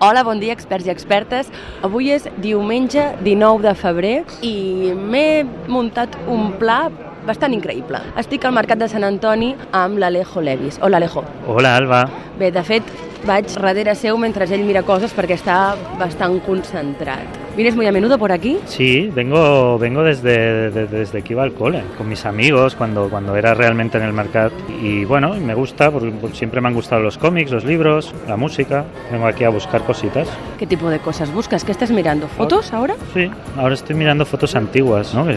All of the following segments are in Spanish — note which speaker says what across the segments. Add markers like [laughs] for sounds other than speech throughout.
Speaker 1: Hola, bon dia, experts i expertes. Avui és diumenge 19 de febrer i m'he muntat un pla bastant increïble. Estic al Mercat de Sant Antoni amb l'Alejo Levis. Hola, Alejo.
Speaker 2: Hola, Alba.
Speaker 1: Bé, de fet, vaig darrere seu mentre ell mira coses perquè està bastant concentrat. ¿Vienes muy a menudo por aquí?
Speaker 2: Sí, vengo, vengo desde, de- desde que iba al cole, con mis amigos, cuando, cuando era realmente en el mercado. Y bueno, me gusta, porque siempre me han gustado los cómics, los libros, la música. Vengo aquí a buscar cositas.
Speaker 1: ¿Qué tipo de cosas buscas? ¿Qué estás mirando? ¿Fotos ahora?
Speaker 2: Sí, ahora estoy mirando fotos antiguas, ¿no? Que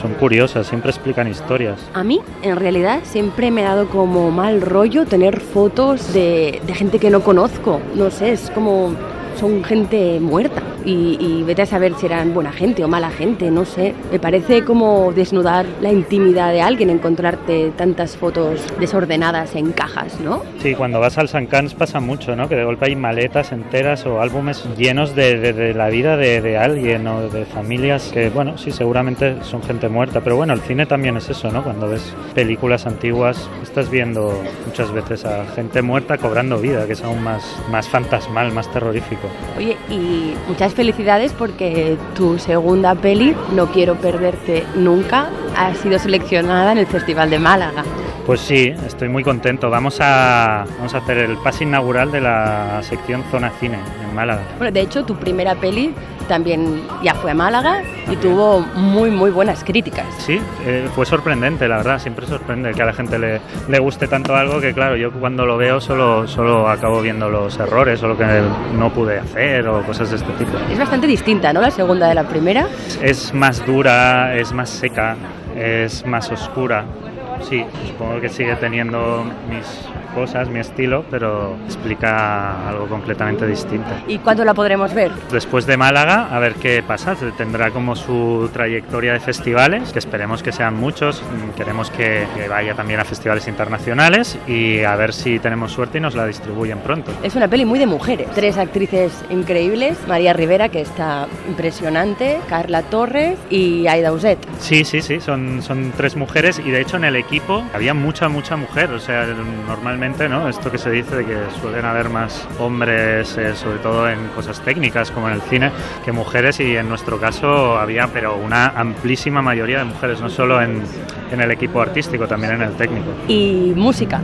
Speaker 2: son curiosas, siempre explican historias.
Speaker 1: A mí, en realidad, siempre me ha dado como mal rollo tener fotos de, de gente que no conozco. No sé, es como son gente muerta. Y, y vete a saber si eran buena gente o mala gente, no sé. Me parece como desnudar la intimidad de alguien encontrarte tantas fotos desordenadas en cajas, ¿no?
Speaker 2: Sí, cuando vas al San Cans pasa mucho, ¿no? Que de golpe hay maletas enteras o álbumes llenos de, de- de la vida de, de alguien o de familias que, bueno, sí, seguramente son gente muerta. Pero bueno, el cine también es eso, ¿no? Cuando ves películas antiguas, estás viendo muchas veces a gente muerta cobrando vida, que es aún más, más fantasmal, más terrorífico.
Speaker 1: Oye, y muchas felicidades porque tu segunda peli, No quiero perderte nunca, ha sido seleccionada en el Festival de Málaga.
Speaker 2: Pues sí, estoy muy contento. Vamos a, vamos a hacer el pase inaugural de la sección Zona Cine en Málaga.
Speaker 1: Bueno, de hecho, tu primera peli también ya fue a Málaga y tuvo muy, muy buenas críticas.
Speaker 2: Sí, eh, fue sorprendente, la verdad. Siempre sorprende que a la gente le, le guste tanto algo que, claro, yo cuando lo veo solo, solo acabo viendo los errores o lo que no pude hacer o cosas de este tipo.
Speaker 1: Es bastante distinta, ¿no? La segunda de la primera.
Speaker 2: Es más dura, es más seca, es más oscura. Sí, supongo que sigue teniendo mis cosas, mi estilo, pero explica algo completamente distinto.
Speaker 1: ¿Y cuándo la podremos ver?
Speaker 2: Después de Málaga, a ver qué pasa. Tendrá como su trayectoria de festivales, que esperemos que sean muchos. Mm, Queremos que, que vaya también a festivales internacionales y a ver si tenemos suerte y nos la distribuyen pronto.
Speaker 1: Es una peli muy de mujeres. Tres actrices increíbles. María Rivera, que está impresionante, Carla Torres y Aida Uset.
Speaker 2: Sí, sí, sí, son, son tres mujeres y de hecho en el equipo había mucha, mucha mujer. O sea, normalmente, ¿no? Esto que se dice de que suelen haber más hombres, eh, sobre todo en cosas técnicas como en el cine, que mujeres y en nuestro caso había, pero una amplísima mayoría de mujeres, no solo en, en el equipo artístico, también en el técnico.
Speaker 1: Y música.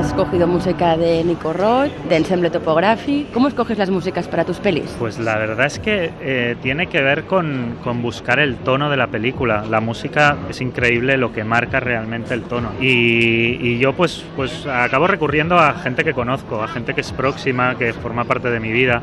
Speaker 1: Has escogido música de Nico Roth, de Ensemble Topographic. ¿Cómo escoges las músicas para tus pelis?
Speaker 2: Pues la verdad es que eh, tiene que ver con, con buscar el tono de la película. La música es increíble lo que marca realmente el tono. Y, y yo pues, pues acabo recurriendo a gente que conozco, a gente que es próxima, que forma parte de mi vida.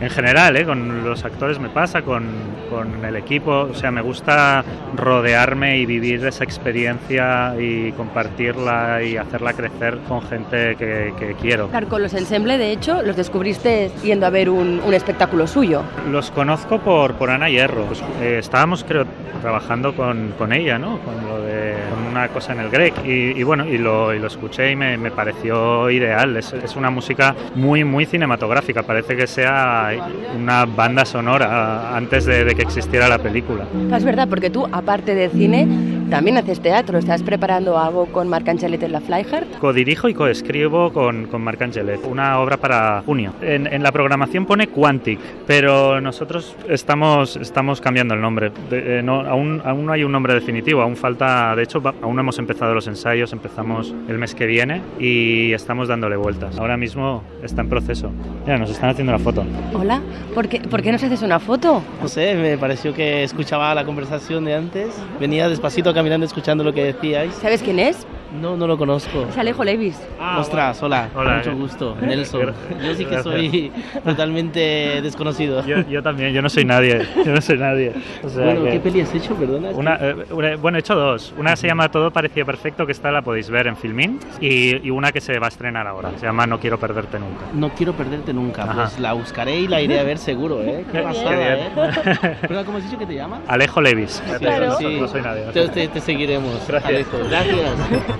Speaker 2: En general, ¿eh? con los actores me pasa, con, con el equipo. O sea, me gusta rodearme y vivir esa experiencia y compartirla y hacerla crecer con gente que, que quiero.
Speaker 1: Claro, con los Ensemble, de hecho, los descubriste yendo a ver un, un espectáculo suyo.
Speaker 2: Los conozco por, por Ana Hierro. Pues, eh, estábamos, creo, trabajando con, con ella, ¿no? Con lo de con una cosa en el Grec. Y, y bueno, y lo, y lo escuché y me, me pareció ideal. Es, es una música muy, muy cinematográfica. Parece que sea una banda sonora antes de, de que existiera la película.
Speaker 1: Es verdad, porque tú, aparte de cine, también haces teatro. ¿Estás preparando algo con Marc Angelet en la Flyhard?
Speaker 2: Codirijo y coescribo con, con Marc Angelet una obra para junio. En, en la programación pone Quantic, pero nosotros estamos, estamos cambiando el nombre. De- eh, no, aún, aún no hay un nombre definitivo, aún falta, de hecho, aún no hemos empezado los ensayos, empezamos el mes que viene y estamos dándole vueltas. Ahora mismo está en proceso. Mira, nos están haciendo la foto.
Speaker 1: Hola, ¿por qué, ¿por qué nos haces una foto?
Speaker 3: No sé, me pareció que escuchaba la conversación de antes. Venía despacito caminando escuchando lo que decíais.
Speaker 1: ¿Sabes quién es?
Speaker 3: No, no lo conozco.
Speaker 1: Es Alejo Levis.
Speaker 3: Ostras, hola,
Speaker 2: Hola,
Speaker 3: mucho
Speaker 2: eh.
Speaker 3: gusto, [laughs] Nelson. Yo sí que
Speaker 2: Gracias.
Speaker 3: soy [laughs] totalmente desconocido.
Speaker 2: Yo, yo también, yo no soy nadie, yo no soy nadie. O sea
Speaker 3: bueno,
Speaker 2: que-
Speaker 3: ¿qué peli has hecho, perdona?
Speaker 2: Una, eh, una- bueno, he hecho dos. Una se llama Todo parecía perfecto, que esta la podéis ver en Filmin, y, y una que se va a estrenar ahora. Se llama No quiero perderte nunca.
Speaker 3: No quiero perderte nunca,
Speaker 2: Ajá.
Speaker 3: pues la buscaré y la iré a ver seguro, ¿eh? [laughs] Qué
Speaker 2: Qué
Speaker 3: pasada,
Speaker 2: bien.
Speaker 3: ¿eh? ¿Perdona, ¿Cómo has dicho que te llamas?
Speaker 2: Alejo Levis. Te digo,
Speaker 1: Claro.
Speaker 2: no,
Speaker 3: Sí.
Speaker 2: no soy nadie. no soy
Speaker 3: Entonces te, te seguiremos.
Speaker 2: Gracias.
Speaker 3: Alejo. Gracias.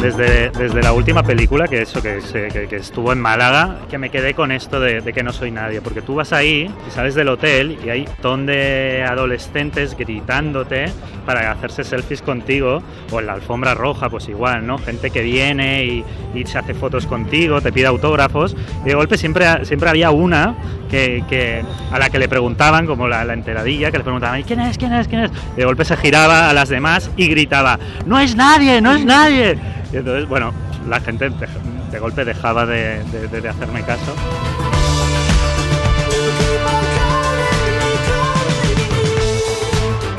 Speaker 2: Desde, desde la última película, que eso, que, que- estuvo en Málaga, que me quedé con esto de, que no soy nadie. Porque tú vas ahí y sales del hotel y hay ton de adolescentes gritándote para hacerse selfies contigo, o en la alfombra roja, pues igual, ¿no? Gente que viene y, y se hace fotos contigo, te pide autógrafos, y de golpe siempre, siempre había una que, que- a la que le preguntaban, como la, la enteradilla, que le preguntaban, ¿y quién es? ¿quién es? ¿quién es? De golpe se giraba a las demás y gritaba, ¡no es nadie! ¡no es nadie! Y entonces, bueno, la gente de, de golpe dejaba de, de- de- de hacerme caso.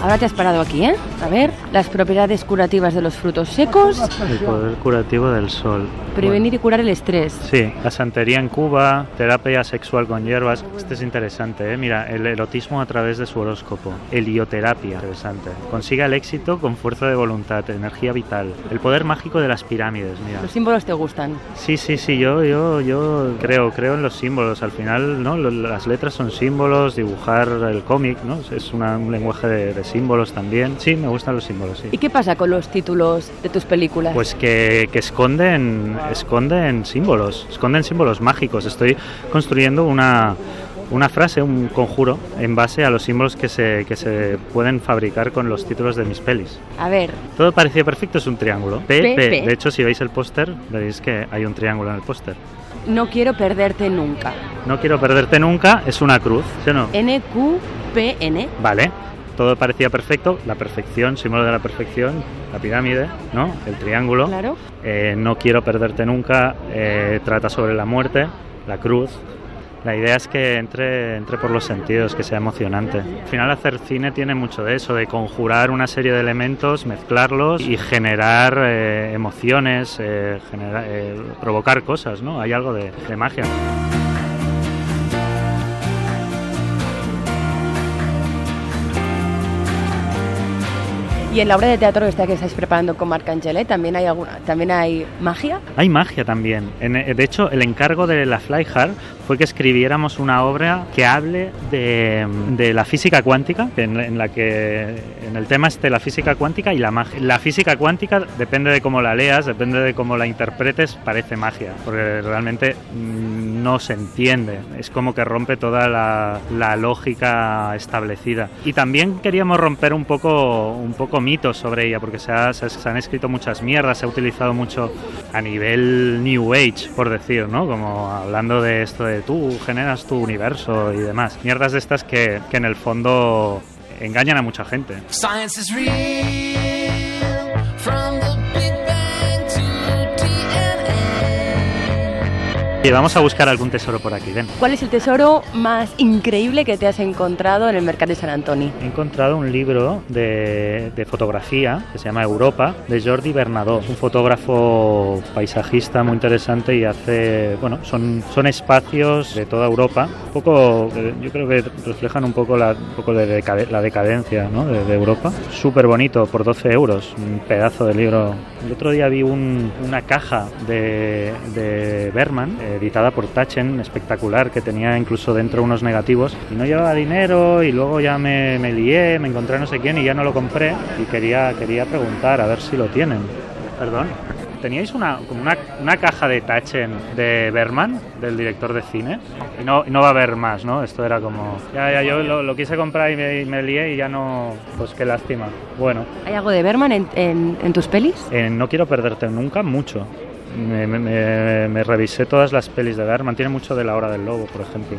Speaker 1: Ahora te has parado aquí, ¿eh? A ver, las propiedades curativas de los frutos secos,
Speaker 2: El poder curativo del sol.
Speaker 1: prevenir y curar el estrés.
Speaker 2: Sí, la santería en Cuba, terapia sexual con hierbas. Este es interesante, ¿eh? Mira, el erotismo a través de su horóscopo. Helioterapia, interesante. Consiga el éxito con fuerza de voluntad, energía vital. El poder mágico de las pirámides, mira.
Speaker 1: Los símbolos te gustan.
Speaker 2: Sí, sí, sí, yo, yo, yo creo, creo en los símbolos. Al final, ¿no? Las letras son símbolos, dibujar el cómic, ¿no? Es una- un lenguaje de, de símbolos también. Sí, me gustan los símbolos, sí.
Speaker 1: ¿Y qué pasa con los títulos de tus películas?
Speaker 2: Pues que, que esconden, esconden símbolos, esconden símbolos mágicos. Estoy construyendo una, una frase, un conjuro, en base a los símbolos que se, que se pueden fabricar con los títulos de mis pelis.
Speaker 1: A ver,
Speaker 2: Todo parecía perfecto, es un triángulo. P,
Speaker 1: P,
Speaker 2: P.
Speaker 1: P.
Speaker 2: De hecho, si veis el póster, veréis que hay un triángulo en el póster.
Speaker 1: no quiero perderte nunca.
Speaker 2: No quiero perderte nunca, es una cruz, ¿sí o no?
Speaker 1: NQPN.
Speaker 2: Vale, todo parecía perfecto, la perfección, símbolo de la perfección, la pirámide, ¿no? El triángulo.
Speaker 1: Claro.
Speaker 2: Eh, no quiero perderte nunca, eh, trata sobre la muerte, la cruz. La idea es que entre, entre por los sentidos, que sea emocionante. Al final hacer cine tiene mucho de eso, de conjurar una serie de elementos, mezclarlos y generar eh, emociones, eh, genera- eh, provocar cosas, ¿no? Hay algo de, de magia.
Speaker 1: Y en la obra de teatro esta que estáis preparando con Marc Angele, ¿también hay alguna, también hay magia?
Speaker 2: Hay magia también. Eh, de hecho, el encargo de la Fly Hard fue que escribiéramos una obra que hable de, de la física cuántica, en, en la que en el tema esté la física cuántica y la magia. La física cuántica depende de cómo la leas, depende de cómo la interpretes, parece magia, porque realmente mm, no se entiende. Es como que rompe toda la, la lógica establecida. Y también queríamos romper un poco, un poco mitos sobre ella, porque se, ha- se ha- se han escrito muchas mierdas, se ha utilizado mucho a nivel New Age, por decir, ¿no? Como hablando de esto de tú generas tu universo y demás. Mierdas de estas que, que en el fondo engañan a mucha gente. Y vamos a buscar algún tesoro por aquí, ven.
Speaker 1: ¿Cuál es el tesoro más increíble que te has encontrado en el mercado de San Antonio?
Speaker 2: He encontrado un libro de, de fotografía que se llama Europa, de Jordi Bernadó, un fotógrafo paisajista muy interesante y hace, bueno, son, son espacios de toda Europa, un poco, eh, yo creo que reflejan un poco la, un poco de decade- la decadencia ¿no? de, de Europa. Súper bonito, por 12 euros, un pedazo de libro. El otro día vi un- una caja de, de Berman, editada por Taschen, espectacular, que tenía incluso dentro unos negativos y no llevaba dinero y luego ya me, me lié, me encontré no sé quién y ya no lo compré y quería, quería preguntar a ver si lo tienen. Perdón. ¿Teníais una, como una, una caja de Taschen de Berman, del director de cine? Y no, y no va a haber más, ¿no? Esto era como... Ya, ya, yo lo, lo quise comprar y me, me lié y ya no... Pues qué lástima. Bueno,
Speaker 1: ¿Hay algo de Berman en, en- en tus pelis?
Speaker 2: eh, no quiero perderte nunca mucho. Me, me- me- revisé todas las pelis de Berman. Tiene mucho de La Hora del Lobo, por ejemplo.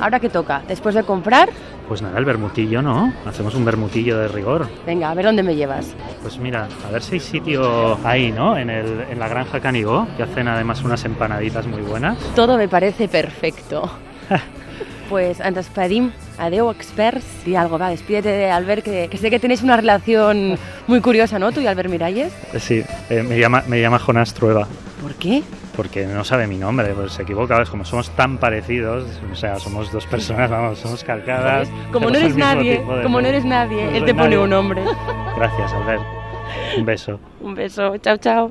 Speaker 1: Ahora que toca, después de comprar,
Speaker 2: Pues nada, el bermutillo, ¿no? Hacemos un bermutillo de rigor.
Speaker 1: venga, a ver dónde me llevas.
Speaker 2: Pues mira, a ver si hay sitio ahí, ¿no? En, el, en la granja Canigó, que hacen además unas empanaditas muy buenas.
Speaker 1: Todo me parece perfecto. [laughs] Pues ens despedim. Adeu, experts. Y algo, va, despídete de Albert, que, que sé que tenéis una relación muy curiosa, ¿no? Tú y Albert Miralles.
Speaker 2: Sí, eh, me, llama, me llama Jonás Trueba.
Speaker 1: ¿Por qué?
Speaker 2: Porque no sabe mi nombre, pues se equivoca, ¿ves? como somos tan parecidos, o sea, somos dos personas, [laughs] vamos, somos calcadas.
Speaker 1: Como no eres nadie, como no eres nadie,
Speaker 2: No
Speaker 1: él te pone
Speaker 2: nadie.
Speaker 1: un nombre.
Speaker 2: Gracias, Albert. Un beso.
Speaker 1: Un beso, chao, chao.